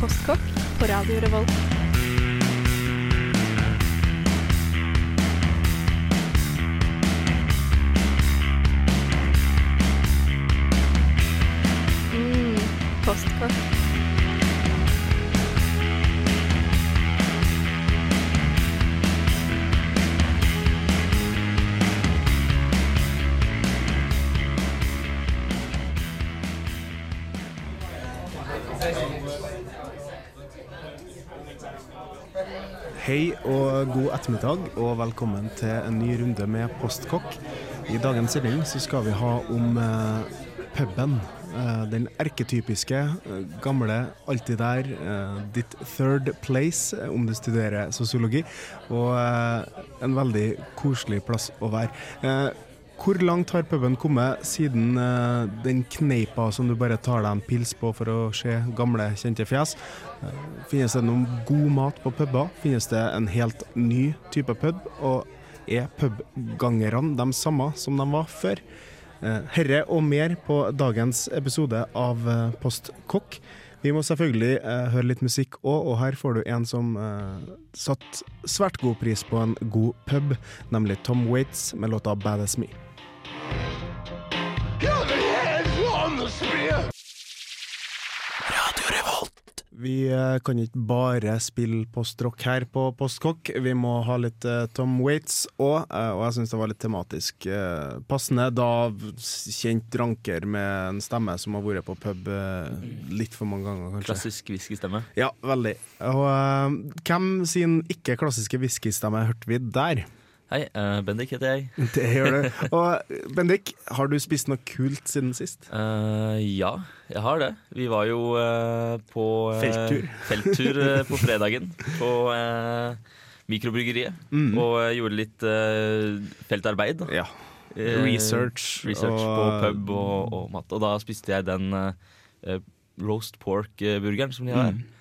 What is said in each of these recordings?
Postkokk på Radio Revolt. God ettermiddag, og velkommen til en ny runde med Postkokk. I dagens sending så skal vi ha om eh, puben. Eh, den erketypiske, eh, gamle, alltid der. Eh, ditt third place eh, om du studerer sosiologi. Og eh, en veldig koselig plass å være. Hvor langt har puben kommet siden eh, den kneipa som du bare tar deg en pils på for å se gamle, kjente fjes? Eh, finnes det noen god mat på puber? Finnes det en helt ny type pub? Og er pubgangerne de samme som de var før? Eh, herre og mer på dagens episode av Postkokk. Vi må selvfølgelig eh, høre litt musikk òg, og her får du en som eh, satt svært god pris på en god pub, nemlig Tom Waits med låta 'Badass Me'. Vi eh, kan ikke bare spille postrock her på Postkokk. Vi må ha litt eh, Tom Waits òg, eh, og jeg syns det var litt tematisk passende. Da kjent ranker med en stemme som har vært på pub litt for mange ganger, kanskje. Klassisk whiskystemme. Ja, veldig. Og hvem sin ikke klassiske whiskystemme hørte vi der? Hei, uh, Bendik heter jeg. Det gjør du. Og Bendik, har du spist noe kult siden sist? Uh, ja, jeg har det. Vi var jo uh, på Felttur. felttur på fredagen på mikrobryggeriet. Mm. Og gjorde litt feltarbeid. da. Ja. Research. research og- på pub og, og mat. Og da spiste jeg den roast pork-burgeren som de har her. Mm.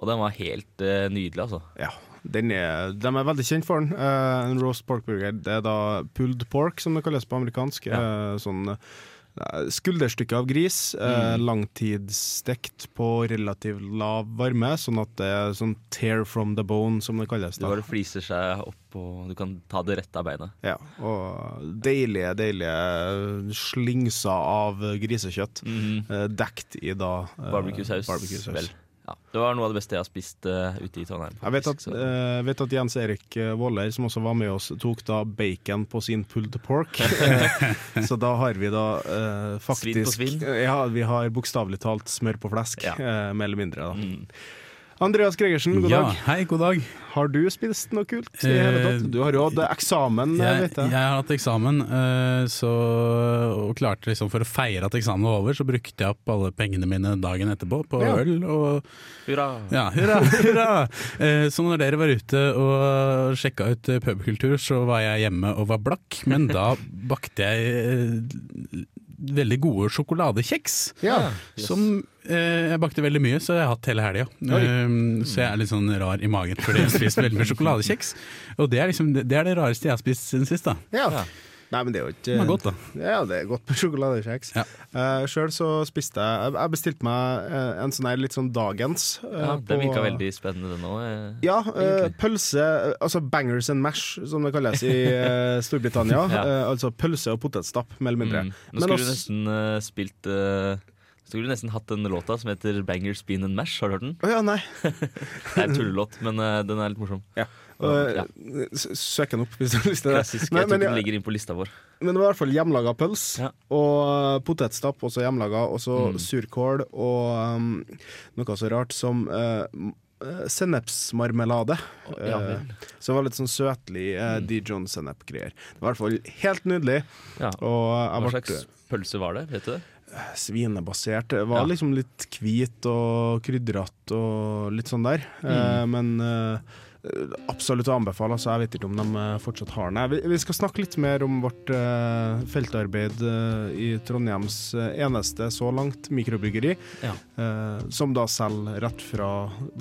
Og den var helt nydelig, altså. Ja, er, de er veldig kjent for den. Uh, en roast pork burger. Det er da pulled pork, som det kalles på amerikansk. Eh, sånn eh, skulderstykke av gris. eh, Mm. Langtidsstekt på relativt lav varme, sånn at det er sånn tear from the bone, som det kalles. Det da. bare fliser seg opp, og du kan ta det rett av beinet. Ja, og deilige, deilige slingser av grisekjøtt. eh, dekt i da eh, Barbecue-saus. barbecue-saus. Ja, det var noe av det beste jeg har spist uh, ute i Trondheim. Jeg vet at, uh, eh, vet at Jens Erik Woller Våler, som også var med oss, tok da bacon på sin pulled pork. så da har vi da uh, faktisk Svin på svin? Ja, vi har bokstavelig talt smør på flesk, Ja. eh, mer eller mindre. da. Mm. Andreas Gregersen, god ja, dag. hei, god dag. Har du spist noe kult i hele Eh, tatt? Du har jo hatt eksamen, Jeg, vet jeg jeg. har hatt eksamen, eh, så, og klarte liksom for å feire at eksamen var over, så brukte jeg opp alle pengene mine dagen etterpå på Ja. øl. Og Hurra! ja, hurra, hurra! Eh, Så når dere var ute og sjekka ut eh, pubkultur, så var jeg hjemme og var blakk, men da bakte jeg eh, veldig gode sjokoladekjeks. Ja. Som eh, jeg bakte veldig mye, så jeg har hatt hele helga. Um, så jeg er litt sånn rar i magen fordi jeg har spist veldig mye sjokoladekjeks. Og det er, liksom, det er det rareste jeg har spist siden sist. da Ja. Nei, men det er jo ikke Det var godt, da. Ja, det er godt med sjokoladekjeks. Ja. Uh, Sjøl så spiste jeg Jeg bestilte meg eh, en sånn her litt sånn dagens. Uh, Ja, Den virka veldig spennende, den òg. Ja, Uh, pølse Altså bangers and mash, som det kalles i eh, Storbritannia. Ja. Eh, altså pølse og potetstapp, mer eller mindre. Mm. Nå Men skulle du nesten uh, spilt uh, Skulle du nesten hatt den låta som heter Banger Spin and Mash. Har du hørt den? Oh, ja, nei. Det er en tullelåt, men uh, den er litt morsom. Ja. Ja. Eh, Søk den opp hvis du har lyst til det. Klassisk. Jeg tror den ligger inn på lista vår. men det var i hvert fall hjemmelaga pøls Ja. Og eh, potetstapp, også hjemmelaga. Og så Mm. surkål og um, noe så rart som uh, sennepsmarmelade. Ja, uh, som var litt sånn søtlig uh, Mm. Dijon-sennep-greier. Det var i hvert fall helt nydelig. Ja. Hva ble slags pølse var det? Vet du det? svinebasert. Det var Ja. liksom litt hvit og krydrete og litt sånn der. Mm. Uh, men absolutt å anbefale. Altså, jeg vet ikke om de eh, fortsatt har den. Vi, vi skal snakke litt mer om vårt uh, feltarbeid uh, i Trondheims eh, eneste så langt mikrobryggeri. Ja. uh, som da selger rett fra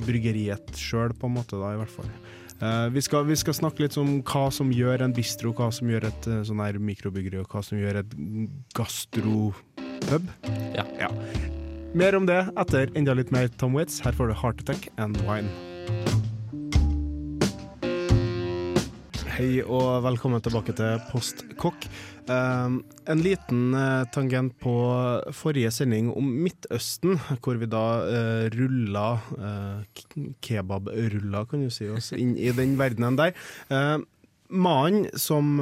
bryggeriet sjøl, på en måte, da, i hvert fall. Eh, vi, skal, vi skal snakke litt om hva som gjør en bistro, hva som gjør et eh, sånn her mikrobryggeri, og hva som gjør et gastropub. Ja. Mer om det etter enda litt mer Tom Waits. Her får du Heart Attack and Wine. Hei og velkommen tilbake til Postkokk. Um, en liten uh, tangent på forrige sending om Midtøsten, hvor vi da uh, rulla uh, kan du si, oss inn i den verdenen der. Uh, Mannen som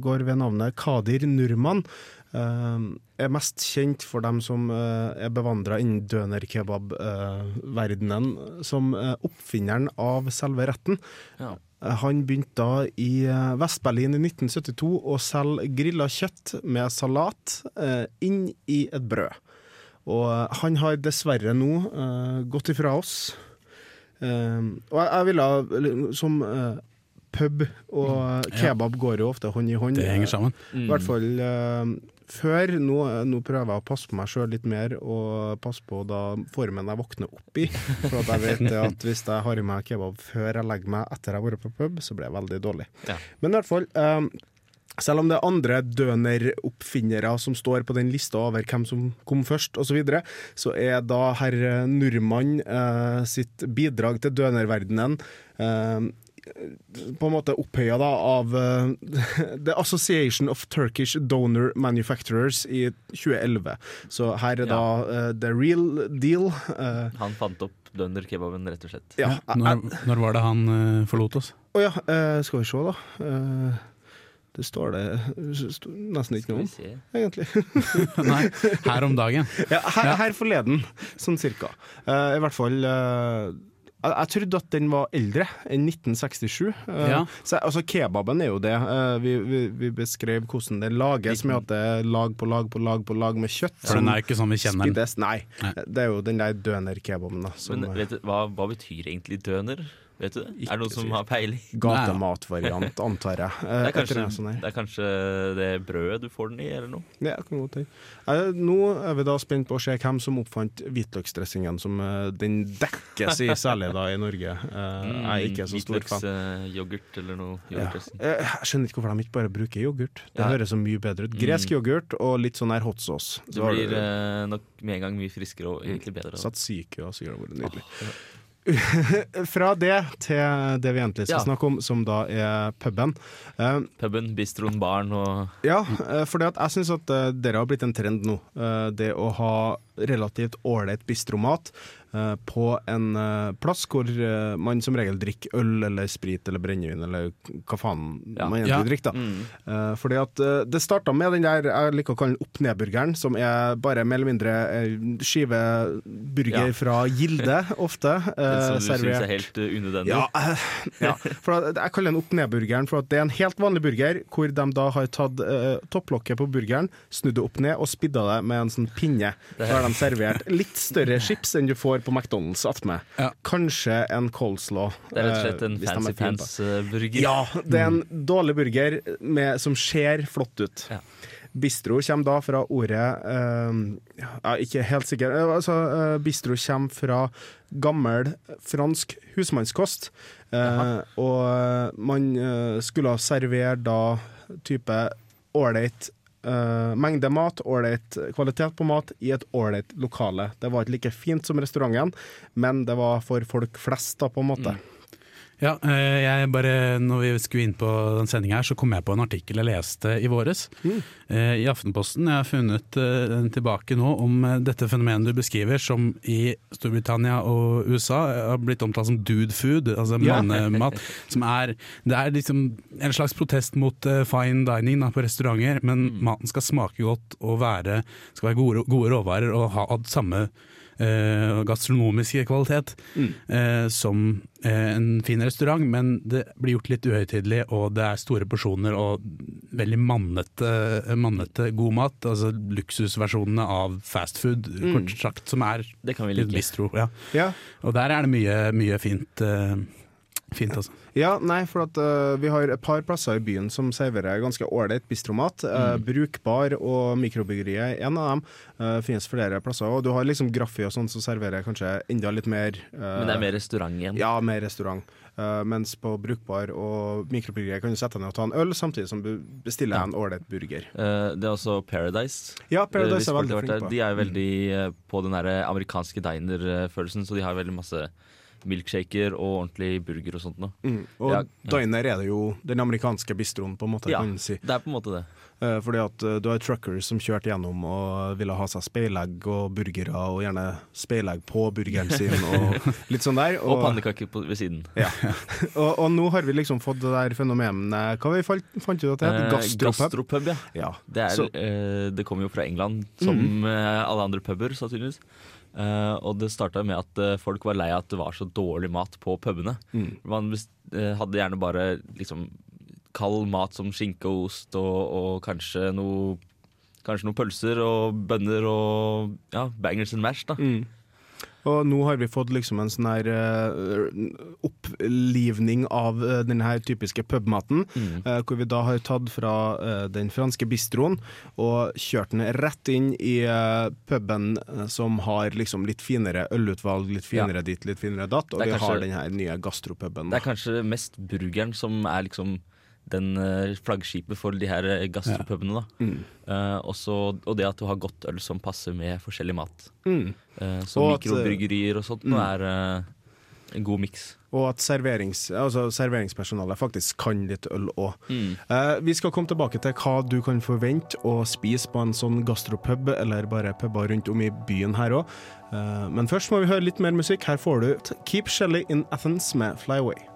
går ved navnet Kadir Nurman, uh, er mest kjent for dem som er bevandra innen dønerkebabverdenen, som oppfinneren av selve retten. Ja. Eh, Han begynte da i eh, Vest-Berlin i 1972 å selge grilla kjøtt med salat eh, inn i et brød. Og han har dessverre nå gått ifra oss. Og jeg, ville Som pub og kebab går jo ofte hånd i hånd. Det henger sammen. I hvert fall før. Nå, nå prøver jeg å passe på meg sjøl litt mer, og passe på da formen jeg våkner opp i. For at jeg vet at hvis jeg har i meg kebab før jeg legger meg etter jeg har vært på pub, så blir jeg veldig dårlig. Ja. Men i hvert fall um, selv om det er andre døneroppfinnere som står på den lista over hvem som kom først osv., så, videre, så er da herr Nurman eh, sitt bidrag til dønerverdenen eh, på en måte opphøya da av uh, The Association of Turkish Donor Manufacturers i 2011. Så her er da uh, the real deal. Uh, Han fant opp dønerkebaben, rett og slett. ja, Når, når var det han eh, forlot oss? Å ja, eh, skal vi se, da. Eh, det står det nesten ikke noe om, egentlig. Nei, her om dagen. Ja, her, her forleden, sånn cirka. Eh, I hvert fall eh, jeg, jeg trodde at den var eldre enn 1967. Eh, Ja. så, altså, kebaben er jo det. Eh, vi, vi, vi beskrev hvordan det lages, med at det er lag på lag på lag på lag med kjøtt. For den er ikke sånn vi kjenner den. Nei, Nei. det er jo den der dønerkebaben. som, Men vet du, hva, hva betyr egentlig døner? Vet du det? Ikke Er det noen som har peiling? Gatematvariant, antar jeg. Eh, Det er, kanskje, sånn det er kanskje det brødet du får den i, eller noe? Ja, kan godt hende. Eh, Nå er vi da spent på å se hvem som oppfant hvitløksdressingen, som eh, den dekkes i, særlig da i Norge. Eh, Jeg er ikke så stor fan. Hvitløksyoghurt eller noe. Ja. yoghurtdressing. Eh, Jeg skjønner ikke hvorfor de ikke bare bruker yoghurt. Det Ja. høres så mye bedre ut. Gresk yoghurt og litt sånn her hot sauce. Det Så blir eh, nok med en gang mye friskere og egentlig bedre. da. Tzatziki og så vært nydelig. Åh, Fra det til det vi egentlig skal Ja. snakke om, som da er puben. Uh, Puben, bistroen, baren og Ja, for fordi at jeg syns at uh, dere har blitt en trend nå. Eh, Det å ha relativt ålreit bistromat eh, på en eh, plass hvor eh, man som regel drikker øl eller sprit eller brennevin eller hva faen Ja. man egentlig Ja. drikker. da. mm. Eh, fordi at eh, Det starta med den der jeg liker å kalle den opp-ned-burgeren, som er bare mer eller mindre eh, skive burger Ja. fra Gilde, ofte. Den eh, som du syns er helt unødvendig. Ja, eh, ja. For at, jeg kaller den opp-ned-burgeren, for at det er en helt vanlig burger hvor de da har tatt uh, topplokket på burgeren, snudd det opp ned og spidda det med en sånn pinne. Da Så har de servert litt større chips enn du får på McDonald's attmed. Ja. Kanskje en coleslaw. Det er rett og slett eh, en fancy pants-burger. Ja, det er en dårlig burger med, som ser flott ut. Ja. Bistro kommer da fra ordet uh, ja, Ikke helt sikker. Eh, Altså, uh, bistro kommer fra gammel fransk husmannskost. Uh, og eh, man eh, skulle servere da type ålreit eh, mengde mat, ålreit kvalitet på mat, i et ålreit lokale. Det var ikke like fint som restauranten, men det var for folk flest, da, på en måte. Ja, eh, jeg bare, når vi skulle inn på den sendinga her, så kom jeg på en artikkel jeg leste i våres. Mm. I Aftenposten. Jeg har funnet eh, den tilbake nå om eh, dette fenomenet du beskriver, som i Storbritannia og USA eh, har blitt omtalt som dude food, altså mannemat. Som er, det er liksom en slags protest mot eh, fine dining da, på restauranter, men maten skal smake godt og være, skal være gode, gode råvarer og ha samme eh, gastronomiske kvalitet eh, som eh, en fin restaurant, men det blir gjort litt uhøytidelig, og det er store porsjoner og veldig mannete, mannete god mat. Altså luksusversjonene av fast food, kort sagt, som er Det kan vi like. bistro. Ja. Ja. Og der er det mye, mye fint. Fint, altså. Ja, nei, for at uh, vi har et par plasser i byen som serverer ganske ålreit bistromat. Eh, brukbar og mikrobryggeriet er en av dem. Uh, finnes flere plasser. Og du har liksom Graffi og sånn som serverer kanskje enda litt mer Men det er mer restaurant igjen. Ja, mer restaurant. Mens på Brukbar og mikrobryggeriet kan du sette deg ned og ta en øl, samtidig som du bestiller Ja. en ålreit burger. Det er også Paradise. Ja, Paradise er veldig flink på. De er veldig eh, på den der amerikanske diner-følelsen, så de har veldig masse milkshaker og ordentlig burger og sånt noe. Mm. Og Ja. diner er det jo den amerikanske bistroen, på en måte, Ja. si. Det er på en måte det. Eh, fordi at eh, du har truckers som kjørte gjennom og ville ha seg speilegg og burgere, og gjerne speilegg på burgeren sin og litt sånn der. Og pannekaker ved siden. Ja. og, og nå har vi liksom fått det der fenomenet Hva vi falt, fant ut at det het? Eh, Gastropub? Gastropub, ja. Ja. Det, er, eh, det kommer jo fra England, som mm. alle andre puber, sannsynligvis. Eh, og det starta med at uh, folk var lei av at det var så dårlig mat på pubene. Mm. Man eh, hadde gjerne bare liksom kald mat som skinke og ost og, og kanskje noe Kanskje noen pølser og bønner og ja, bangers and mash. da Mm. Og nå har vi fått liksom en sånn her eh, opplivning av uh, den her typiske pubmaten. Mm. eh, hvor vi da har tatt fra eh, den franske bistroen og kjørt den rett inn i eh, puben eh, som har liksom litt finere ølutvalg, litt finere dit, litt finere datt. Og vi kanskje, har den her nye gastropuben. Det er kanskje mest burgeren som er liksom den eh, flaggskipet for de her eh, gastropubene. da Mm. Uh, også, Og det at du har godt øl som passer med forskjellig mat. Mm. Uh, som Og mikrobryggerier og sånt nå mm. er uh, en god miks. Og at serverings, altså serveringspersonalet faktisk kan litt øl òg. Mm. Eh, vi skal komme tilbake til hva du kan forvente å spise på en sånn gastropub, eller bare puber rundt om i byen her òg. men først må vi høre litt mer musikk. Her får du Keep Shelly in Athens med Fly Away.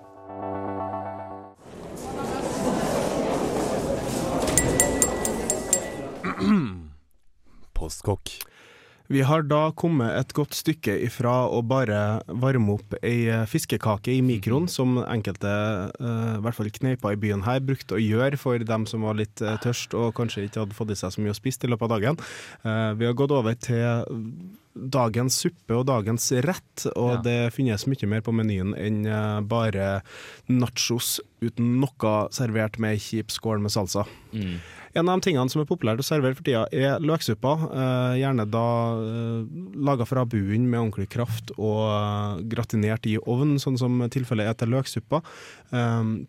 Postkokk. Vi har da kommet et godt stykke ifra å bare varme opp ei eh, fiskekake i mikroen, som enkelte, eh, i hvert fall kneiper i byen her, brukte å gjøre for dem som var litt uh, tørst og kanskje ikke hadde fått i seg så mye å spise i løpet av dagen. Eh, vi har gått over til dagens suppe og dagens rett, og Ja. det finnes mye mer på menyen enn eh, bare nachos uten noe servert med ei kjip skål med salsa. Mm. En av de tingene som er populært å servere for tida, er løksuppa. Eh, gjerne da eh, laga fra bunnen med ordentlig kraft og eh, gratinert i ovn, sånn som tilfellet er til løksuppa.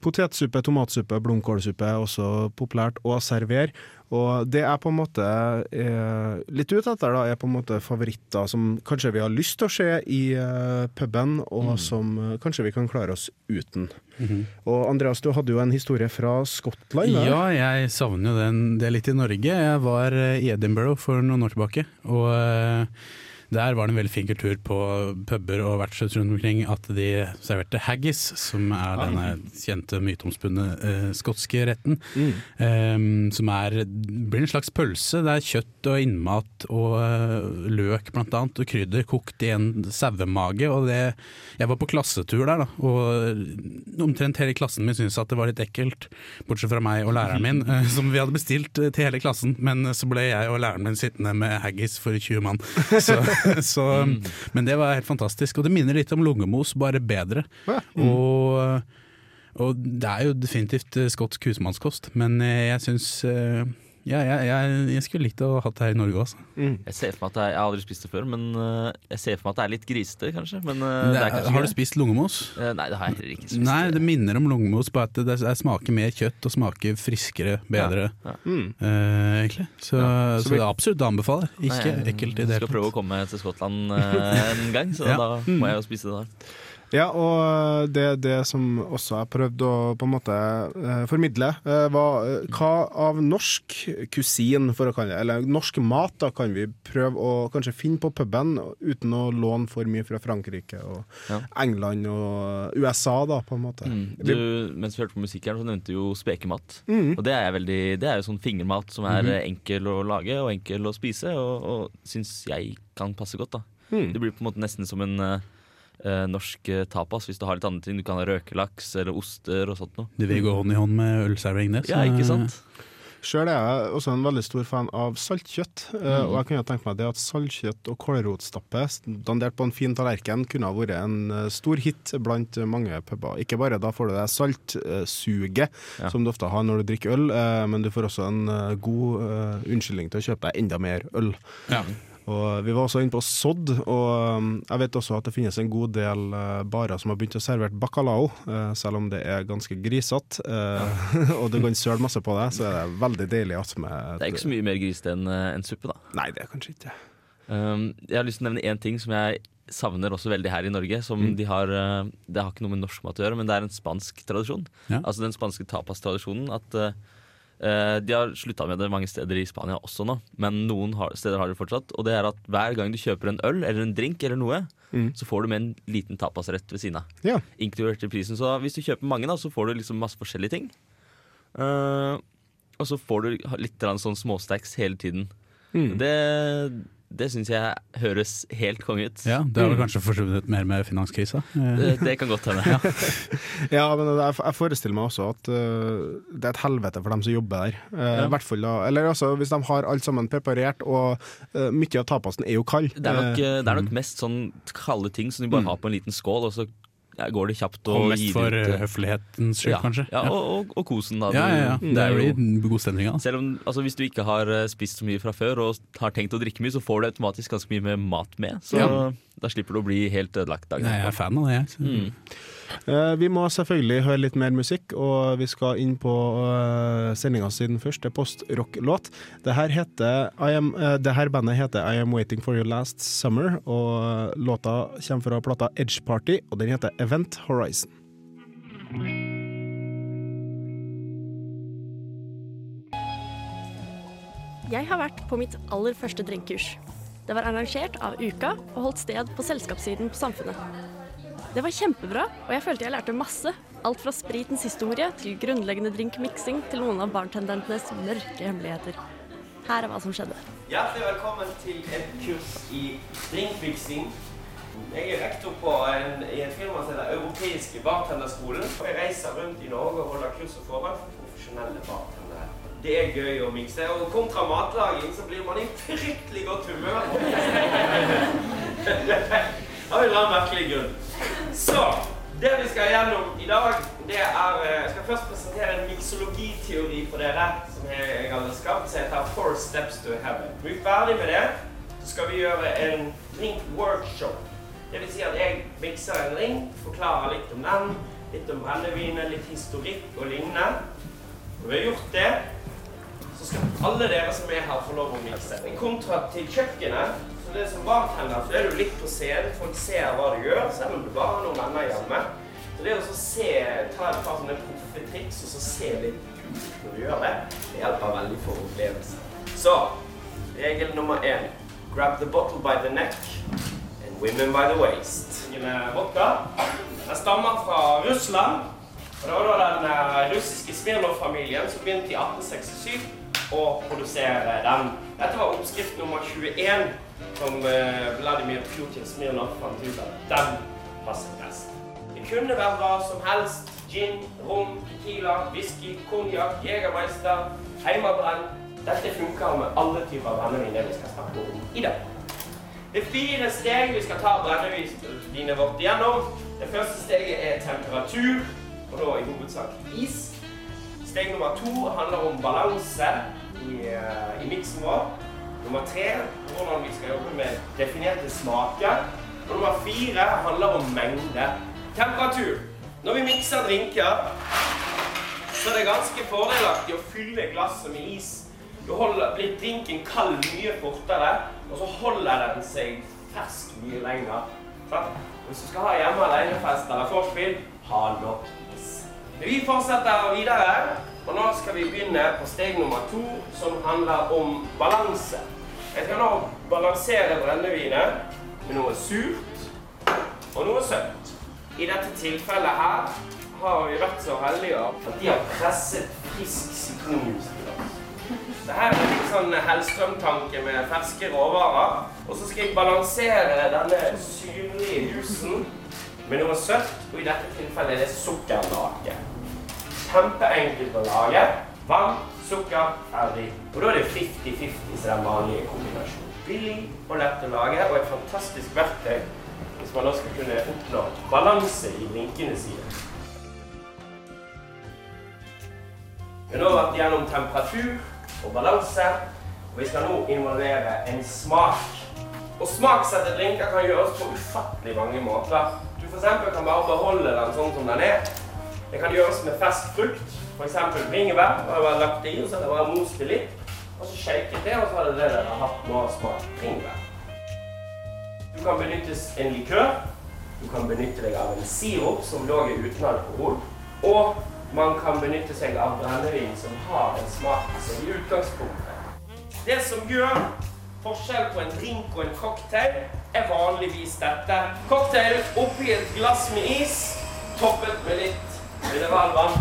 Potetsuppe, tomatsuppe, blomkålsuppe er også populært å servere. Og det er på en måte er litt ute etter, da, er på en måte favoritter som kanskje vi har lyst til å se i eh, puben, og som eh, kanskje vi kan klare oss uten. Og Andreas, du hadde jo en historie fra Skottland. Ja, jeg savner jo den, det litt i Norge. Jeg var eh, i Edinburgh for noen år tilbake, og eh, der var det en veldig fin kultur på puber og vertshus rundt omkring at de serverte haggis, som er denne kjente myteomspunne eh, skotske retten. Mm. eh, som er, blir en slags pølse. Det er kjøtt og innmat og eh, løk blant annet, og krydder kokt i en sauemage. Og det, jeg var på klassetur der, da, og omtrent hele klassen min syntes at det var litt ekkelt, bortsett fra meg og læreren min, eh, som vi hadde bestilt eh, til hele klassen. Men så ble jeg og læreren min sittende med haggis for 20 mann. Så, så, Men det var helt fantastisk. Og det minner litt om lungemos, bare bedre. Ja. Og, og det er jo definitivt eh, skotsk husmannskost, men eh, jeg syns eh, ja, jeg, jeg, jeg skulle likt å ha det her i Norge også. Mm. Jeg ser for meg at det er, jeg har aldri spist det før, men eh, jeg ser for meg at det er litt grisete, kanskje. Men eh, Det det kanskje har du spist lungemos? Eh, Nei, det har jeg heller ikke spist. Nei, det minner om lungemos, bare at det, det smaker mer kjøtt og smaker friskere, bedre, Mm. eh, egentlig. Så, Ja, så, det er absolutt å anbefale. Ikke Nei, ekkelt i det Skal prøve å komme til Skottland eh, en gang, så Ja. da må jeg jo spise det da. Ja, og det, det som også jeg prøvde å på en måte eh, formidle, eh, var eh, hva av norsk kusin, for å kalle det, eller norsk mat, da kan vi prøve å kanskje finne på puben uten å låne for mye fra Frankrike og Ja. England og USA, da, på en måte. Mm. Du, mens vi hørte på musikk her, så nevnte du jo spekemat. Mm. Og det er, veldig, det er jo sånn fingermat som er eh, enkel å lage og enkel å spise, og, og syns jeg kan passe godt. da. Mm. Det blir på en måte nesten som en eh, eh, norsk eh, tapas hvis du har litt andre ting. Du kan ha røkelaks eller oster og sånt noe. Det vil gå hånd i hånd med ølservering, det. så- Ja, ikke sant? Sjøl er jeg også en veldig stor fan av saltkjøtt. Mm. Og jeg kunne tenkt meg det at saltkjøtt og kålrotstappe dandert på en fin tallerken kunne ha vært en eh, stor hit blant mange puber. Ikke bare da får du det saltsuget Ja. som du ofte har når du drikker øl, eh, men du får også en eh, god eh, unnskyldning til å kjøpe deg enda mer øl. Ja. Og Vi var også inne på Sodd, og um, jeg vet også at det finnes en god del eh, barer som har begynt å servere bacalao, eh, selv om det er ganske grisete. eh, og du kan søle masse på det, så er det veldig deilig attmed Det er ikke så mye mer grisete enn en suppe, da. Nei, det er kanskje ikke Um, jeg har lyst til å nevne én ting som jeg savner også veldig her i Norge. Som Mm. de har, det har ikke noe med norsk mat å gjøre, men det er en spansk tradisjon. Ja. Altså den spanske tapastradisjonen. At De har slutta med det mange steder i Spania også nå, men noen har, steder har det fortsatt. Og det er at hver gang du kjøper en øl eller en drink eller noe, Mm. så får du med en liten tapasrett ved siden av. Ja. Inkludert i prisen. Så hvis du kjøper mange, da, så får du liksom masse forskjellige ting. Uh, og så får du litt sånn småstacks hele tiden. Mm. Det, det syns jeg høres helt konge ut. Ja, det har vel kanskje forsvunnet mer med finanskrisa. Eh, Det, det kan godt hende. Ja, ja, men jeg, forestiller meg også at øh, det er et helvete for dem som jobber der. Eh, Ja. i hvert fall da, eller altså, Hvis de har alt sammen preparert, og øh, mye av tapasen er jo kald. Det er nok, Eh, eh, det er nok mest sånn kalde ting som de bare har på en liten skål, og så går det kjapt å og mest gir for ut eh, eh, høflighetens skyld, ja, kanskje. Ja, og, og, og kosen, da. ja, ja, ja. Det er jo- god stemning. Altså. selv om, altså Hvis du ikke har eh, spist så mye fra før og har tenkt å drikke mye, så får du automatisk ganske mye med mat med. Så Ja. Da slipper du å bli helt ødelagt dagen Nei, jeg er fan av det. Jeg. Mm. Uh, vi må selvfølgelig høre litt mer musikk, og vi skal inn på uh, sendinga sin første post-rock-låt. Det her heter I am, uh, det her bandet heter I Am Waiting For You Last Summer, og låta kommer fra plata Edge Party, og den heter Event Horizon. Jeg har vært på mitt aller første drinkkurs. Det var arrangert av Uka og holdt sted på selskapssiden på Samfunnet. Det var kjempebra, og jeg følte jeg lærte masse. Alt fra spritens historie til grunnleggende drinkmiksing til noen av bartendentenes mørke hemmeligheter. Her er hva som skjedde. Hjertelig velkommen til et kurs i drinkmiksing. Jeg er rektor på en, i et firma som heter Europeiske bartenderskolen. Jeg reiser rundt i Norge og holder kurs og foredrag for profesjonelle bartendere. Det er gøy å mikse. Og kontra matlaging så blir man i fryktelig godt humør. Av en eller merkelig grunn. Så det vi skal gjennom i dag, det er eh, Jeg skal først presentere en miksologiteori for dere som jeg, har skapt, som heter Four Steps to Heaven. Når vi er ferdig med det, så skal vi gjøre en drink workshop. Det vil si at jeg mikser en drink, forklarer litt om den, litt om brennevinet, litt historikk og lignende. Når vi har gjort det, så skal alle dere som er her, få lov å mikse. Kontra til kjøkkenet, så det som bartender, så er du litt på scenen. Folk ser hva du gjør, selv om du bare har noen venner hjemme. Så det å se, ta et par sånne proffe triks, og så se litt ut når du gjør det, det hjelper veldig for opplevelsen. Så, regel nummer én. Grab the bottle by the neck and women by the waist. Mine vodka, den stammer fra Russland. Og det var da den eh, russiske Smirnov-familien som begynte i 1867 å produsere den. Dette var oppskrift nummer 21, som eh, Vladimir Putin Smirnov fant ut at den passer best. Det kunne være hva som helst. Gin, rom, tequila, whisky, konjakk, jegermeister, heimabrenn. Dette funker med alle typer brennevin det vi skal snakke om i dag. Det er fire steg vi skal ta brennevinet vårt igjennom. Det første steget er temperatur, og da i hovedsak is. Steg nummer to handler om balanse i, eh, i miksen vår. Nummer tre hvordan vi skal jobbe med definerte smaker. Og nummer fire handler om mengde. Temperatur. Når vi mikser drinker, så er det ganske fordelaktig å fylle glasset med is. Da blir drinken kald mye fortere, og så holder den seg fersk mye lenger. Sant? Hvis du skal ha hjemme alenefest eller forspill, ha nok. Vi fortsetter videre, og nå skal vi begynne på steg nummer to, som handler om balanse. Jeg skal nå balansere brennevinet med noe surt og noe søtt. I dette tilfellet her har vi vært så heldige at de har presset frisk sitronjuice til oss. Det her er en sånn Hellstrøm-tanke med ferske råvarer. Og så skal jeg balansere denne syrlige juicen med noe søtt, og i dette tilfellet er det sukkerlake. Kjempeenkelt å lage. Vann, sukker, ferdig. Og da er det 50-50 som den vanlige kombinasjonen. Billig og lett å lage, og et fantastisk verktøy hvis man da skal kunne oppnå balanse i drinkene sine. Vi har nå vært gjennom temperatur og balanse, og vi skal nå involvere en smak. Og smaksette drinker kan gjøres på ufattelig mange måter. Eksempel kan bare beholde den sånn som den er. Det kan gjøres med fersk frukt, f.eks. bringebær. Da har jeg bare lagt det i, og så har jeg bare most det litt. Og så shaket det, og så har det det dere har hatt nå av smak bringebær. Du kan benyttes en likør. Du kan benytte deg av en sirup som lå uten alkohol. Og man kan benytte seg av brennevin som har en smak som i utgangspunktet. Det som gjør forskjell på en drink og en cocktail, er vanligvis dette. Cocktail oppi et glass med is, toppet med litt mineralvann.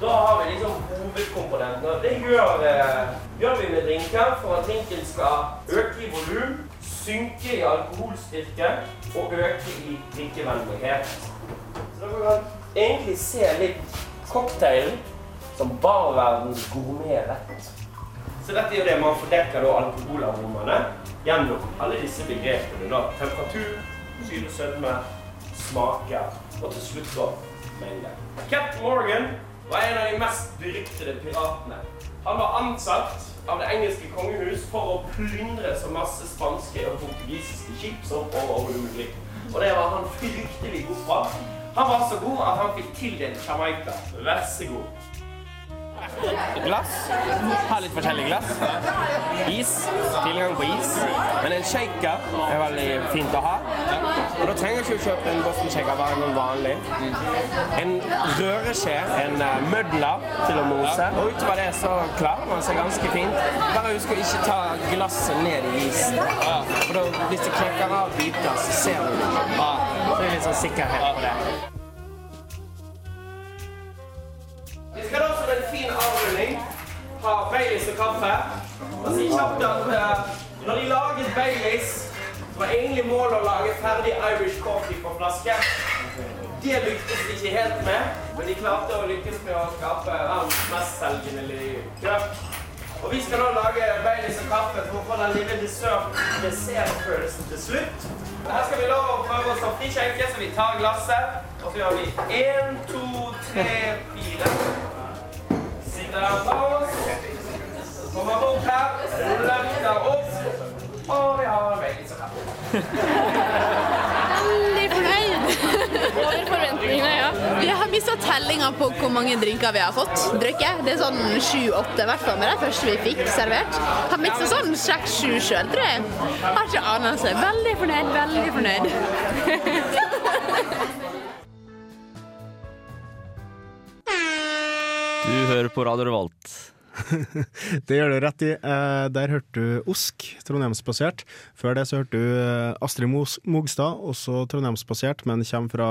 Da har vi liksom hovedkomponentene. Det gjør, eh, gjør vi med drinker for at drinken skal øke i volum, synke i alkoholstyrke og øke i drikkevennlighet. Så dere kan egentlig se litt cocktailen som barverdens gourmetrett. Så dette er jo det man fordekker da gjennom alle disse begrepene. da. Temperatur, syre, sødme, smaker og til slutt da mengde. Captain Morgan var en av de mest beryktede piratene. Han var ansatt av det engelske kongehus for å plyndre så masse spanske og portugisiske skip som overhodet mulig. Og det var han fryktelig god på. Han var så god at han fikk tildelt Jamaica. Vær så god. Glass. Har litt forskjellig glass. Is. Tilgang på is. Men en shaker er veldig fint å ha. Og da trenger du ikke kjøpe en Boston shaker, bare en vanlig. En røreskje, en uh, mødler til å mose. Og utover det så klarer man seg ganske fint. Bare husk å ikke ta glasset ned i isen. For da, hvis det knekker av biter, så ser du det. Så det er litt sånn sikkerhet på det. Vi skal da som en fin avrunding ha Baileys og kaffe. Og si kjapt at eh, når de laget Baileys, var egentlig målet å lage ferdig Irish coffee på flaske. Det lyktes de ikke helt med, men de klarte å lykkes med å skape verdens mestselgende likør. Og vi skal nå lage Baileys og kaffe for å få den lille dessert dessertfølelsen til slutt. Og her skal vi lov å prøve oss å frikjenke, så vi tar glasset. Og så gjør vi én, to, tre, fire. Oss. Kommer bort her, løfter opp, og vi har og kaffe. Veldig fornøyd. Over forventningene, ja. Vi har mista tellinga på hvor mange drinker vi har fått drukket. Det er sånn sju-åtte, i hvert fall med de første vi fikk servert. Har miksa sånn seks-sju sjøl, tror jeg. Har ikke anelse. Veldig fornøyd, veldig fornøyd. Hører på Radio Revolt. Det gjør du rett i. Eh, der hørte du Osk, trondheimsbasert. Før det så hørte du eh, Astrid Mogstad, også trondheimsbasert, men kommer fra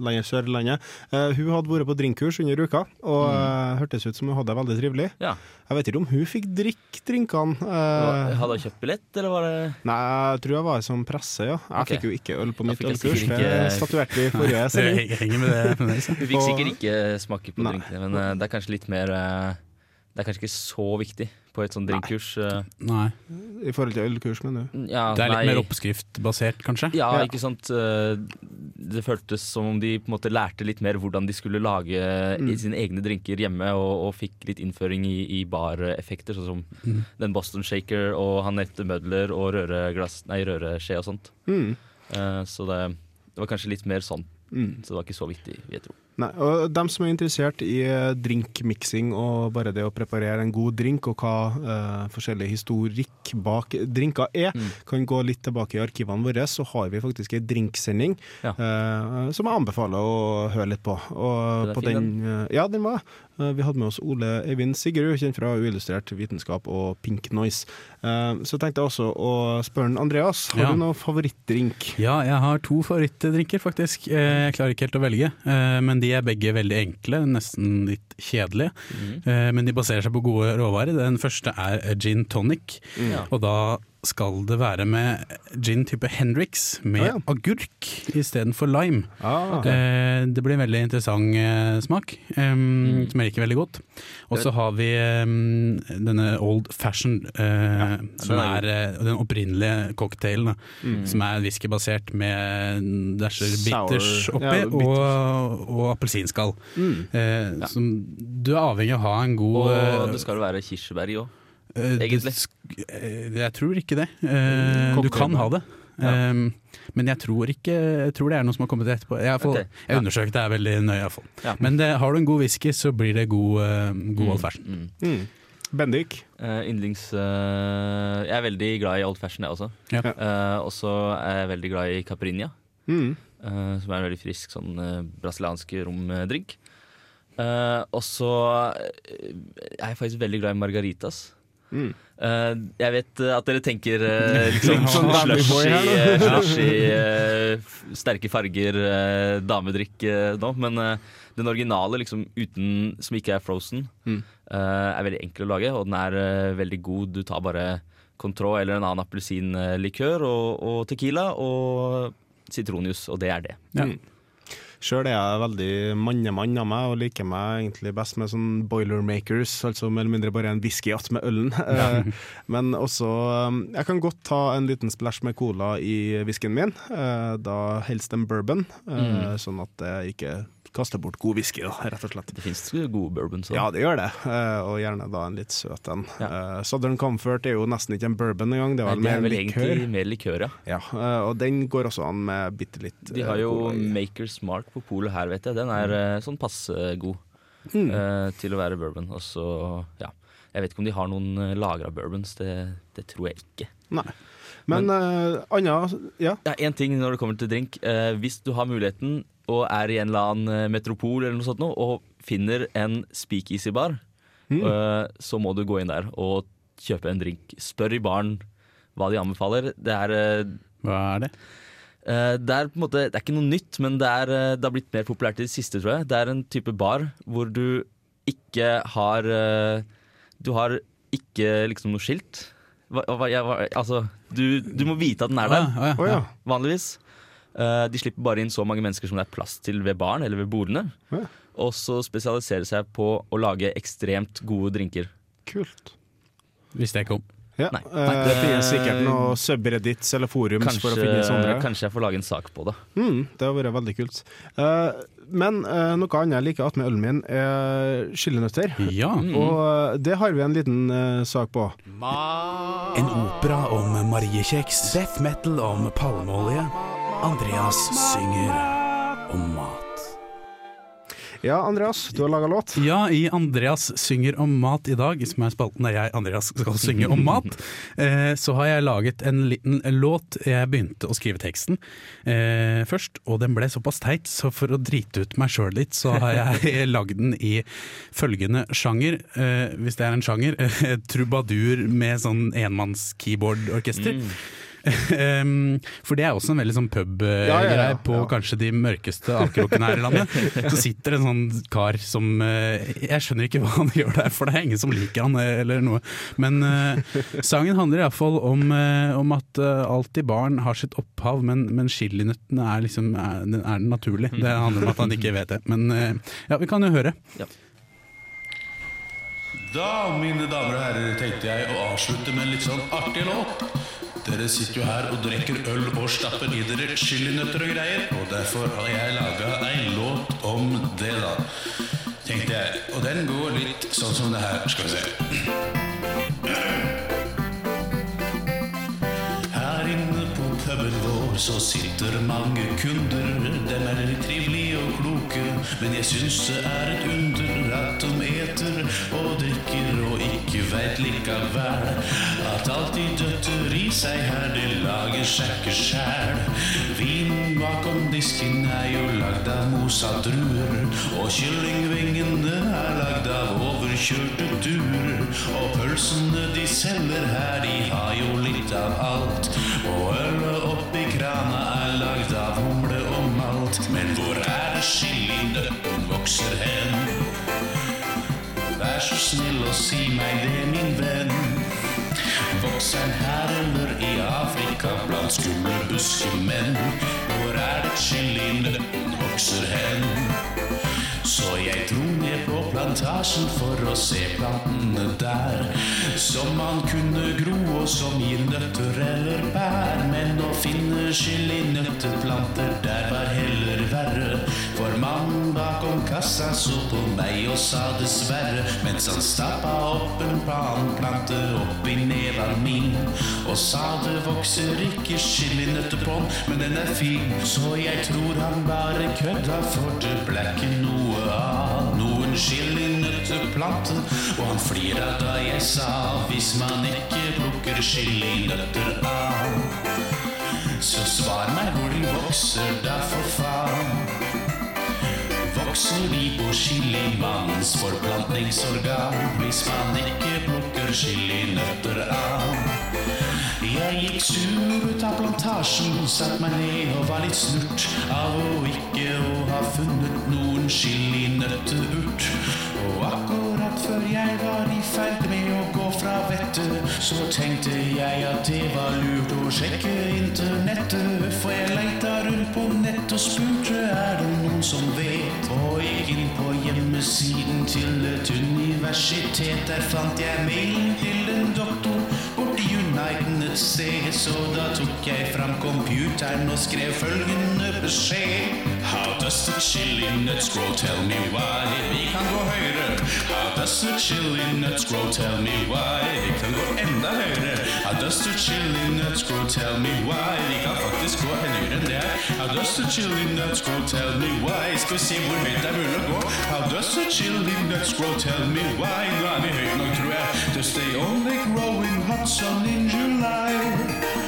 landet Sørlandet. Eh, hun hadde vært på drinkkurs under uka, og mm. hørtes ut som hun hadde det veldig trivelig. Ja. Jeg vet ikke om hun fikk drikke drinkene. Eh, Hadde hun kjøpt billett, eller var det nei, jeg tror jeg var som presse, ja. Jeg okay. fikk jo ikke øl på mitt ølkurs. ikke... Det statuerte vi i forrige sending. henger med det fremdeles. fikk sikkert ikke smake på drinkene, men det er kanskje litt mer Det er kanskje ikke så viktig på et sånt drinkkurs. eh. Nei. I forhold til ølkurs, mener du? Ja, Det er litt nei. mer oppskriftbasert, kanskje. Ja, Ja. ikke sant. Eh, Det føltes som om de på en måte lærte litt mer hvordan de skulle lage Mm. i sine egne drinker hjemme, og, og fikk litt innføring i, i bareffekter, sånn som Mm. den Boston Shaker, og han nevnte mødler og røreglass, nei, røreskje og sånt. Mm. Eh, Så det, det var kanskje litt mer sånn. Mm. Så det var ikke så viktig, vil jeg tro. Nei, og dem som er interessert i eh, drinkmiksing og bare det å preparere en god drink, og hva eh, forskjellig historikk bak drinker er, Mm. kan gå litt tilbake i arkivene våre, så har vi faktisk en drinksending Ja. eh, som jeg anbefaler å høre litt på. Og på fin, den, eh, ja, den var eh, Vi hadde med oss Ole Eivind Sigrud, kjent fra Uillustrert vitenskap og Pink Noise. Så tenkte jeg også å spørre Andreas, har Ja. du noen favorittdrink? Ja, jeg har to favorittdrinker, faktisk. Jeg klarer ikke helt å velge, eh, men de er begge veldig enkle, nesten litt kjedelige. Eh, Men de baserer seg på gode råvarer. Den første er gin tonic, mm. og da skal det være med gin type Hendrix med ah, ja. agurk istedenfor lime. Ah, okay. Eh, det blir en veldig interessant eh, smak, em, som jeg liker veldig godt. Og så har vi denne old fashioned, eh, som er er eh, den opprinnelige cocktailen. Mm. Som er whiskybasert med dasher bitters oppi, ja, bitters. og, og appelsinskall. Mm. Eh, som Du er avhengig av å ha en god Og eh, det skal være kirsebær i òg. Eh, det Egentlig. eh, Jeg tror ikke det. Eh, Du kan ha det. Ja. Um, men jeg tror ikke Jeg tror det er noe som har kommet etterpå. Jeg, får, okay. Jeg undersøkte det er veldig nøye. Ja. Men det, har du en god whisky, så blir det god, uh, god old fashion. Mm. Mm. Bendik. Uh, yndlings uh, Jeg er veldig glad i old fashion, jeg også. Ja. Uh, og så er jeg veldig glad i caipirinha, Mm. eh, som er en veldig frisk sånn uh, brasiliansk romdrink. Eh, og så er jeg faktisk veldig glad i margaritas. Mm. Uh, jeg vet eh, at dere tenker uh, liksom Sånn slushy, eh, slushy uh, sterke farger, damedrikk nå. Men den originale, liksom uten, som ikke er frozen, Mm. eh, er veldig enkel å lage, og den er veldig god. Du tar bare Control eller en annen appelsinlikør og, og tequila og sitronjuice, og det er det. Ja. Mm. Sjøl er jeg veldig mannemann av meg, og liker meg egentlig best med sånn boilermakers, altså mer eller mindre bare en whisky med ølen. Eh, Men også um, Jeg kan godt ta en liten splash med cola i whiskyen min, eh, da helst en bourbon, mm. sånn at jeg ikke kaster bort god whisky, da, rett og slett. Det fins gode bourbons òg. Ja, det gjør det, eh, og gjerne da en litt søt en. Ja. Eh, Southern Comfort er jo nesten ikke en bourbon engang, det er vel det er vel likør. egentlig mer likør, ja. Ja, eh, og den går også an med bitte litt De har jo. Makers Mark på polet her, vet jeg. Den er eh, sånn passe god Mm. til å være bourbon. Og så, ja. Jeg vet ikke om de har noen lagra bourbons, det, det tror jeg ikke. Nei. Men, Men uh, Anna, ja. Ja, En ting når det kommer til drink. Uh, hvis du har muligheten og er i en eller annen eh, metropol eller noe sånt noe, og finner en speakeasy-bar, Mm. eh, så må du gå inn der og kjøpe en drink. Spør i baren hva de anbefaler. Det er eh, Hva er det? Det er måte Det er ikke noe nytt, men det, er, det har blitt mer populært i det siste, tror jeg. Det er en type bar hvor du ikke har Du har ikke liksom noe skilt. Hva, hva, jeg, hva, altså, du, du må vite at den er der, ja, Å ja. vanligvis. Eh, de slipper bare inn så mange mennesker som det er plass til ved baren eller ved bordene. Ja. Og så spesialiserer seg på å lage ekstremt gode drinker. Kult. Visste jeg ikke om. Ja. Nei. Nei. det finnes sikkert noe subreddits eller forums for å finne sånne. Kanskje, kanskje jeg får lage en sak på det. Mm, det har vært veldig kult. Eh, men eh, noe annet jeg liker attmed ølen min, er chilinøtter. Ja. Og eh, det har vi en liten eh, sak på. En opera om mariekjeks, death metal om palmeolje. Andreas synger om mat. Ja, Andreas, du har laga låt. Ja, i Andreas synger om mat i dag, som er spalten der jeg, Andreas, skal synge om mat, eh, så har jeg laget en liten låt. Jeg begynte å skrive teksten eh, først, og den ble såpass teit, så for å drite ut meg sjøl litt, så har jeg lagd den i følgende sjanger, eh, hvis det er en sjanger, trubadur med sånn enmanns-keyboard-orkester. Um, for det er også en veldig sånn pub-greie Ja, ja, ja, på ja. kanskje de mørkeste avkrokene her i landet. Så sitter det en sånn kar som eh, Jeg skjønner ikke hva han gjør der, for det er ingen som liker han eh, eller noe. Men eh, sangen handler iallfall om, uh, om at uh, alltid barn har sitt opphav, men, men chilinøttene er liksom er, den- er den naturlig. Det handler om at han ikke vet det. Men ja, vi kan jo høre. Da, mine damer og herrer, tenkte jeg å avslutte med en litt sånn artig låt. Dere sitter jo her og drikker øl og stapper i dere chilinøtter og greier, og derfor har jeg laga ei låt om det, da. Tenkte jeg. Og den går litt sånn som det her. Skal vi se. Puben så sitter mange kunder. Dem er trivelige og kloke, men jeg syns det er et under at de eter og drikker og ikke veit likevel at alt de døtter i seg her, det lager seg ikke sjæl. Vinen bakom disken er jo lagd av mosa druer, og kyllingvingene er lagd av overkjørte duer, og pølsene de selger her, de har jo litt av alt. Og øl oppi chilinøtten vokser hen? Vær så snill og si meg det, min venn. Vokser en den her eller i Afrika blant skumle buskemenn? Hvor er det chilinøtten vokser hen? Så jeg dro ned på plantasjen for å se plantene der. Som man kunne gro, og som gir nøtter eller bær. Men å finne chilinøtteplanter der var heller verre. Mannen kassa så på meg og sa dessverre. Mens han stappa opp en panplante oppi neven min. Og sa det vokser ikke chilinøtter på den, men den er fin. Så jeg tror han bare kødda, for det ble ikke noe av noen chilinøtteplante. Og han flira da jeg sa hvis man ikke plukker chilinøtter av. Så svar meg hvor de vokser da, for faen. Vokser de på chilimannens forplantningsorgan hvis man ikke plukker chilinøtter av? Jeg gikk sur ut av plantasjen, satt meg ned og var litt snurt av å ikke å ha funnet noen chilinøtteurt. Og akkurat før jeg var i ferd med å gå fra vettet, så tenkte jeg at det var lurt å sjekke internettet. For jeg leita rundt på nett og spurte er det noen som vet. Og gikk inn på hjemmesiden til et universitet. Der fant jeg mailen til en doktor borti Uniten et sted. Så da tok jeg fram computeren og skrev følgende beskjed. The chili nuts grow? Tell me why. Vi kan gå høyre. How does the chili nuts grow? Tell me why. Vi kan gå enda høyere. How does the chili nuts grow? Tell me why. Vi kan faktisk gå høyere enn det. How does the chili nuts grow? Tell me why. Skal vi se hvor høyt det er mulig å gå. How does the chili nuts grow? Tell me why. Nå er vi høye nok, tror jeg. Does they only grow in hot sun in July?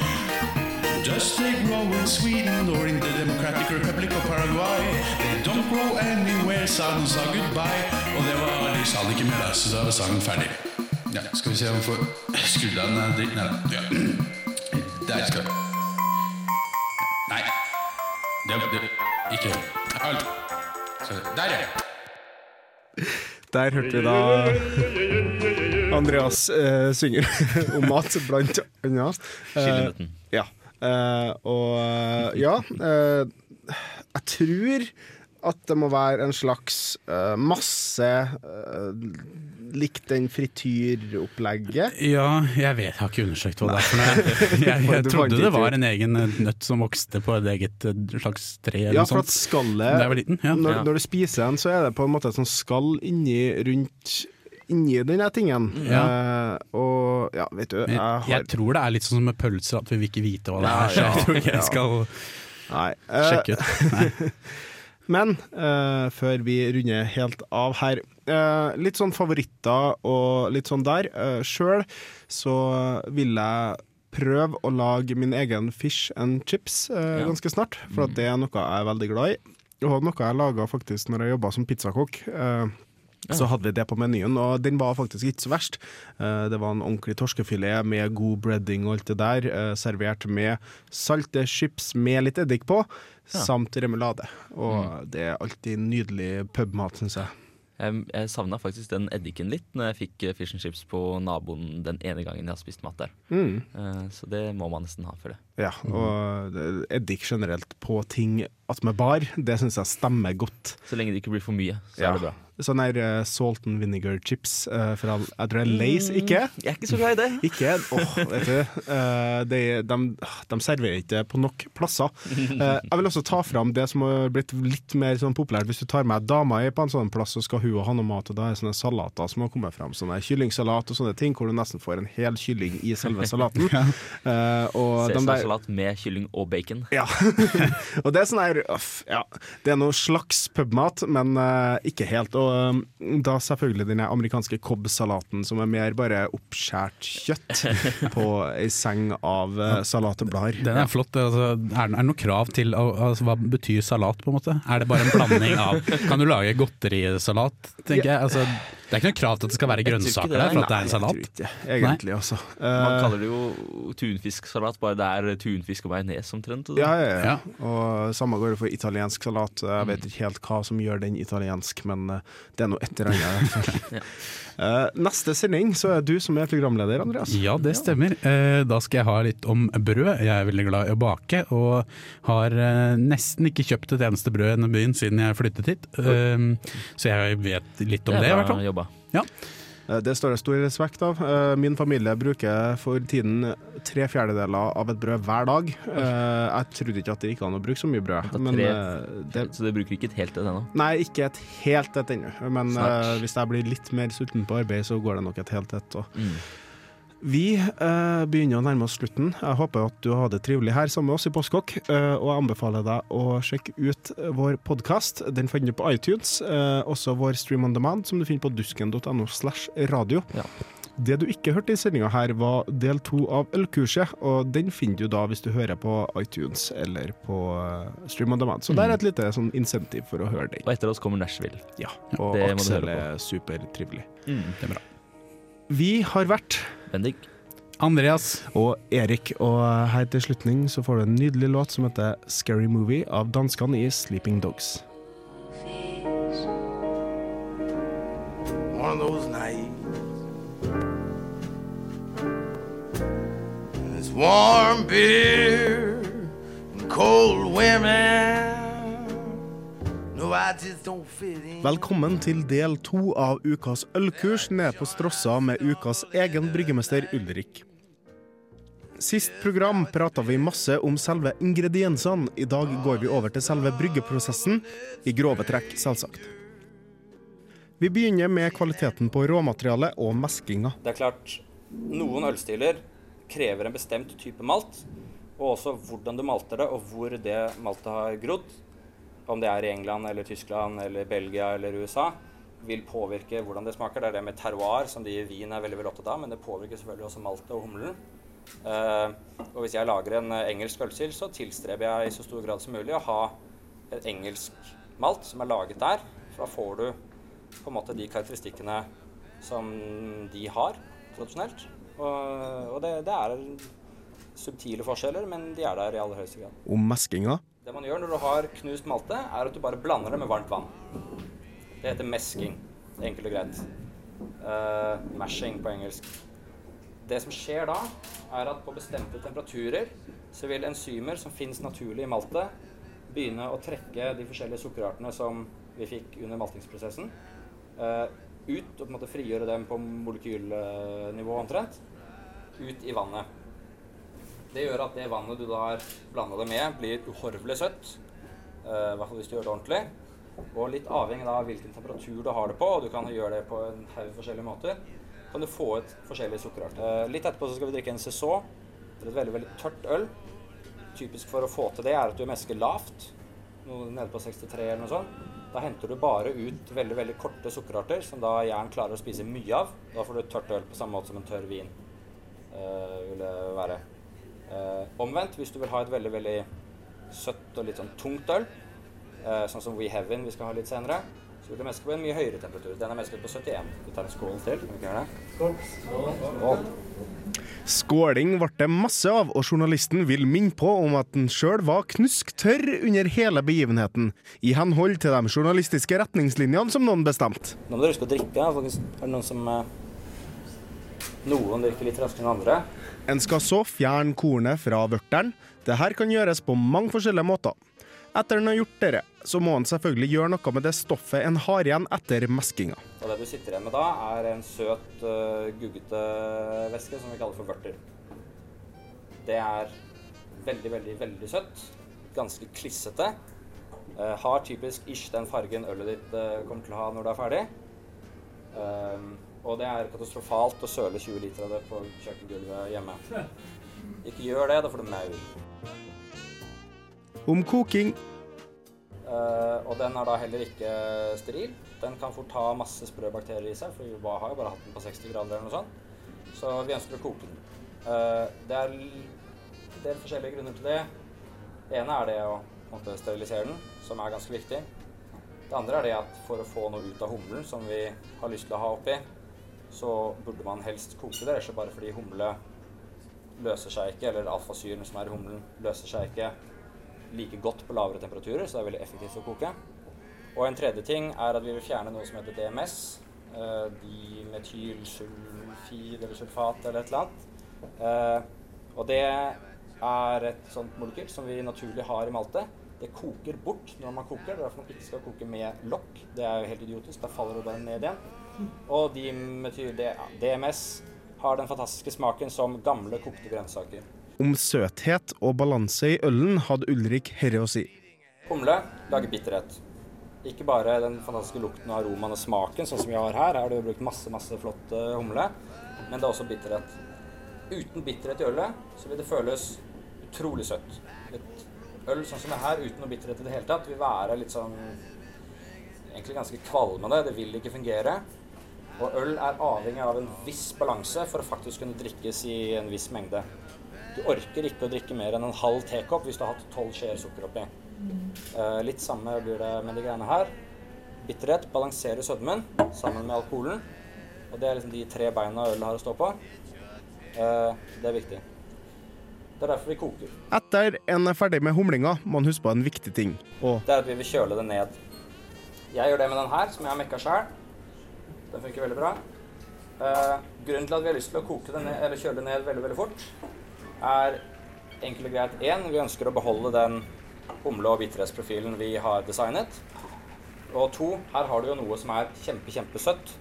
Does they grow in Sweden or in the Democratic Republic of Paraguay? They don't grow anywhere, sangen sa goodbye. Og det var, de sa det ikke mer, så da var sangen ferdig. Ja, skal vi se om vi får skrudd av den dritten her, da. Ja. Der skal vi. Nei. Det, det, ikke Alt. Så, Der, ja. Der hørte vi da Andreas eh, synger om mat, blant annet. Eh, ja. Eh, og eh, ja uh, Jeg tror at det må være en slags uh, masse likt den frityropplegget. Ja, jeg vet, jeg har ikke undersøkt hva det er for noe. Jeg, jeg, jeg trodde det var en egen nøtt som vokste på et eget slags tre eller Ja, for at skallet liten, ja. når, når du spiser den, så er det på en måte et sånt skall inni rundt Inni denne tingen. Eh, og ja, vet du, jeg har jeg tror det er litt sånn med pølser, at vi vil ikke vite hva det er. Så Ja, jeg tror ikke jeg skal Nei. sjekke ut. Nei. Men uh, før vi runder helt av her uh, Litt sånn favoritter og litt sånn der. Uh, Sjøl så vil jeg prøve å lage min egen fish and chips uh, Ja. ganske snart. For at det er noe jeg er veldig glad i. Og noe jeg laga faktisk når jeg jobba som pizzakokk. Eh, Så hadde vi det på menyen, og den var faktisk ikke så verst. Eh, Det var en ordentlig torskefilet med god breading og alt det der, eh, servert med salte chips med litt eddik på, samt remulade. Og det er alltid nydelig pubmat, syns jeg. Jeg, jeg savna faktisk den eddiken litt når jeg fikk eh, fish and chips på naboen den ene gangen jeg har spist mat der. Mm. Så det må man nesten ha for det. Ja, og eddik generelt på ting attmed bar, det syns jeg stemmer godt. Så lenge det ikke blir for mye, så Ja. er det bra. Sånn der eh, salt and vinegar chips uh, fra Jeg tror det er Lace, ikke? Jeg er ikke så glad i det. Ikke? Åh, vet du. Uh, de, de, de serverer ikke på nok plasser. Eh, jeg vil også ta fram det som har blitt litt mer sånn populært. Hvis du tar med dama i på en sånn plass, så skal hun ha noe mat, og da er det sånne salater som har kommet frem. Sånne kyllingsalat og sånne ting, hvor du nesten får en hel kylling i selve salaten. uh, og de med kylling og bacon. ja. og det er sånn her uff, ja. Det er noe slags pubmat, men eh, ikke helt. Og eh, da selvfølgelig den amerikanske Cobb-salaten, som er mer bare oppskjært kjøtt på ei seng av uh, salatblader. Den er flott. Altså, er, det- noe krav til altså, Hva betyr salat, på en måte? Er det bare en blanding av Kan du lage godterisalat, tenker jeg? Altså, det er ikke noe krav til at det skal være grønnsaker der, for at det er en en jeg salat. tror ikke egentlig, altså. Man Eh, kaller det jo tunfisksalat, bare det er tunfisk og majones omtrent. og ja, ja, ja. Ja. Og samme går det for italiensk salat. Jeg Mm. vet ikke helt hva som gjør den italiensk, men eh, det er noe et eller annet. Eh, neste sending så er du som er programleder, Andreas. Ja, det stemmer. Eh, Da skal jeg ha litt om brød. Jeg er veldig glad i å bake, og har eh, nesten ikke kjøpt et eneste brød i denne byen siden jeg flyttet hit. Så jeg vet litt om Det er i hvert fall. jobba. Eh, Det står det stor respekt av. Eh, Min familie bruker for tiden tre fjerdedeler av et brød hver dag. Eh, Jeg trodde ikke at det gikk an å bruke så mye brød. Men det, Så det bruker ikke et helt et ennå. nei, ikke et helt et ennå. Men Snart. hvis jeg blir litt mer sulten på arbeid, så går det nok et helt et. Og Mm. Vi eh, begynner å nærme oss slutten. Jeg håper at du har det trivelig her sammen med oss i Postkokk. eh, og jeg anbefaler deg å sjekke ut vår podkast. Den finner du på iTunes. eh, også vår Stream on Demand, som du finner på dusken.no slash radio. Ja. Det du ikke hørte i sendinga her, var del to av ølkurset, og den finner du da hvis du hører på iTunes eller på eh, Stream on Demand. Så det er et lite sånn insentiv for å høre den. Og etter oss kommer Nashville. Ja, og det Aksel er supertrivelig. Mm. Det er bra. Vi har vært Bendik. Andreas, og Erik. Og her til slutning så får du en nydelig låt som heter 'Scary Movie' av danskene i Sleeping Dogs. one of those nights. And it's warm beer and cold women. No. Velkommen til del to av ukas ølkurs nede på Strossa med ukas egen bryggemester Ulrik. Sist program prata vi masse om selve ingrediensene. I dag går vi over til selve bryggeprosessen, i grove trekk, selvsagt. Vi begynner med kvaliteten på råmaterialet og meskinga. Det er klart, noen ølstiler krever en bestemt type malt, og også hvordan du malter det, og hvor det maltet har grodd. Om det er i England eller Tyskland eller Belgia eller USA, vil påvirke hvordan det smaker. Det er det med terroir, som de i vin er veldig, veldig opptatt av, men det påvirker selvfølgelig også maltet og humlen. Uh, og hvis jeg lager en eh, engelsk ølstil, så tilstreber jeg i så stor grad som mulig å ha et engelsk malt som er laget der. For da får du på en måte de karakteristikkene som de har tradisjonelt. Og, og det, det er subtile forskjeller, men de er der i aller høyeste grad. Om meskinga. Det man gjør når du har knust malte, er at du bare blander det med varmt vann. Det heter mesking. Enkelt og greit. Uh, mashing på engelsk. Det som skjer da, er at på bestemte temperaturer så vil enzymer som finnes naturlig i maltet, begynne å trekke de forskjellige sukkerartene som vi fikk under maltingsprosessen, uh, ut og på en måte frigjøre dem på molekylnivå omtrent, ut i vannet. Det gjør at det vannet du da har blanda det med, blir uhorvelig søtt. eh, I hvert fall hvis du gjør det ordentlig. Og litt avhengig av hvilken temperatur du har det på, og du kan gjøre det på en haug forskjellige måter, kan du få ut forskjellige sukkerarter. Eh, Litt etterpå så skal vi drikke en Cézot. Det er et veldig veldig tørt øl. Typisk for å få til det er at du mesker lavt, noe nede på 63 eller noe sånt. Da henter du bare ut veldig veldig korte sukkerarter som da jern klarer å spise mye av. Da får du tørt øl på samme måte som en tørr vin eh, ville være. Omvendt, hvis du vil ha et veldig veldig søtt og litt sånn tungt øl, eh, sånn som We Heaven vi skal ha litt senere, så vil du meske på en mye høyere temperatur. Den er mesket på 71. Vi tar en skål til. Kan vi ikke gjøre det? Skål. Skåling ble det masse av, og journalisten vil minne på om at han sjøl var knusktørr under hele begivenheten, i henhold til de journalistiske retningslinjene som noen bestemte. Nå må dere huske å drikke. Er det noen som eh, Noen drikker litt raskere enn andre. En skal så fjerne kornet fra vørteren. Dette kan gjøres på mange forskjellige måter. Etter en har gjort dette, så må en selvfølgelig gjøre noe med det stoffet en har igjen etter meskinga. Og det du sitter igjen med da, er en søt, uh, guggete væske som vi kaller for vørter. Det er veldig, veldig, veldig søtt. Ganske klissete. Uh, har typisk ish den fargen ølet ditt uh, kommer til å ha når du er ferdig. Um, og det er katastrofalt å søle 20 liter av det på kjøkkengulvet hjemme. Ikke gjør det, da får du maur. Om koking Eh, og den er da heller ikke steril. Den kan fort ha masse sprø bakterier i seg, for vi har jo bare hatt den på 60 grader eller noe sånt. Så vi ønsker å koke den. Uh, det er en del forskjellige grunner til det. Det ene er det å måte, sterilisere den, som er ganske viktig. Det andre er det at for å få noe ut av humlen som vi har lyst til å ha oppi, så burde man helst koke det, ikke bare fordi humle løser seg ikke, eller alfasyren som er i humlen, løser seg ikke like godt på lavere temperaturer, så det er veldig effektivt å koke. Og en tredje ting er at vi vil fjerne noe som heter DMS, Uh, Dimetylsulfid eller sulfat eller et eller annet. Eh, og det er et sånt molekyl som vi naturlig har i malte. Det koker bort når man koker. Det er derfor man ikke skal koke med lokk. Det er jo helt idiotisk. Da faller det bare ned igjen. Og dimetyl DMS har den fantastiske smaken som gamle kokte grønnsaker. Om søthet og balanse i ølen hadde Ulrik herre å si. Humle lager bitterhet. Ikke bare den fantastiske lukten og aromaen og smaken, sånn som vi har her. Her har du brukt masse, masse flott uh, humle. Men det er også bitterhet. Uten bitterhet i ølet så vil det føles utrolig søtt. Et øl sånn som det her uten noe bitterhet i det hele tatt vil være litt sånn Egentlig ganske kvalmende. Det vil ikke fungere. Og øl er avhengig av en viss balanse for å faktisk kunne drikkes i en viss mengde. Du orker ikke å drikke mer enn en halv tekopp hvis du har hatt tolv skjeer sukker oppi. Uh, litt samme blir det med de greiene her. Bitterhet balanserer sødmen sammen med alkoholen. Og det er liksom de tre beina øl har å stå på. Uh, det er viktig. Det er derfor vi koker. Etter en er ferdig med humlinga, må man huske på en viktig ting. Og Det er at vi vil kjøle det ned. Jeg gjør det med den her, som jeg har mekka sjøl. Den funker veldig bra. Eh, grunnen til at vi har lyst til å koke det ned, eller kjøle det ned veldig veldig fort, er enkelt og greit én, vi ønsker å beholde den humle- og bitterhetsprofilen vi har designet. Og to, her har du jo noe som er kjempe, kjempesøtt,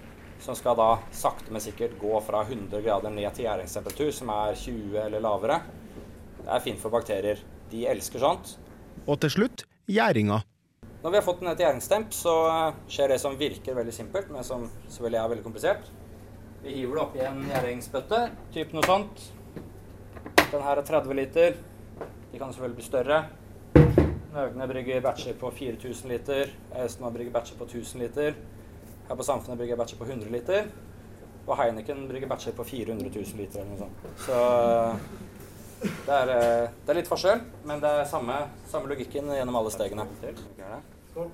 som skal da sakte, men sikkert gå fra 100 grader ned til gjæringstemperatur, som er 20 eller lavere. Det er fint for bakterier. De elsker sånt. Og til slutt gjæringa. Når vi har fått ned til gjæringstemp, så skjer det som virker veldig simpelt, men som selvfølgelig er veldig komplisert. Vi hiver det oppi en gjæringsbøtte, typ noe sånt. Den her er 30 liter. De kan selvfølgelig bli større. Nøgne brygger batcher på 4000 liter. Estma brygger batcher på 1000 liter. Her på Samfunnet brygger batcher på 100 liter. Og Heineken brygger batcher på 400 000 liter eller noe sånt. Så det er, eh, det er litt forskjell, men det er samme, samme logikken gjennom alle stegene. Skål.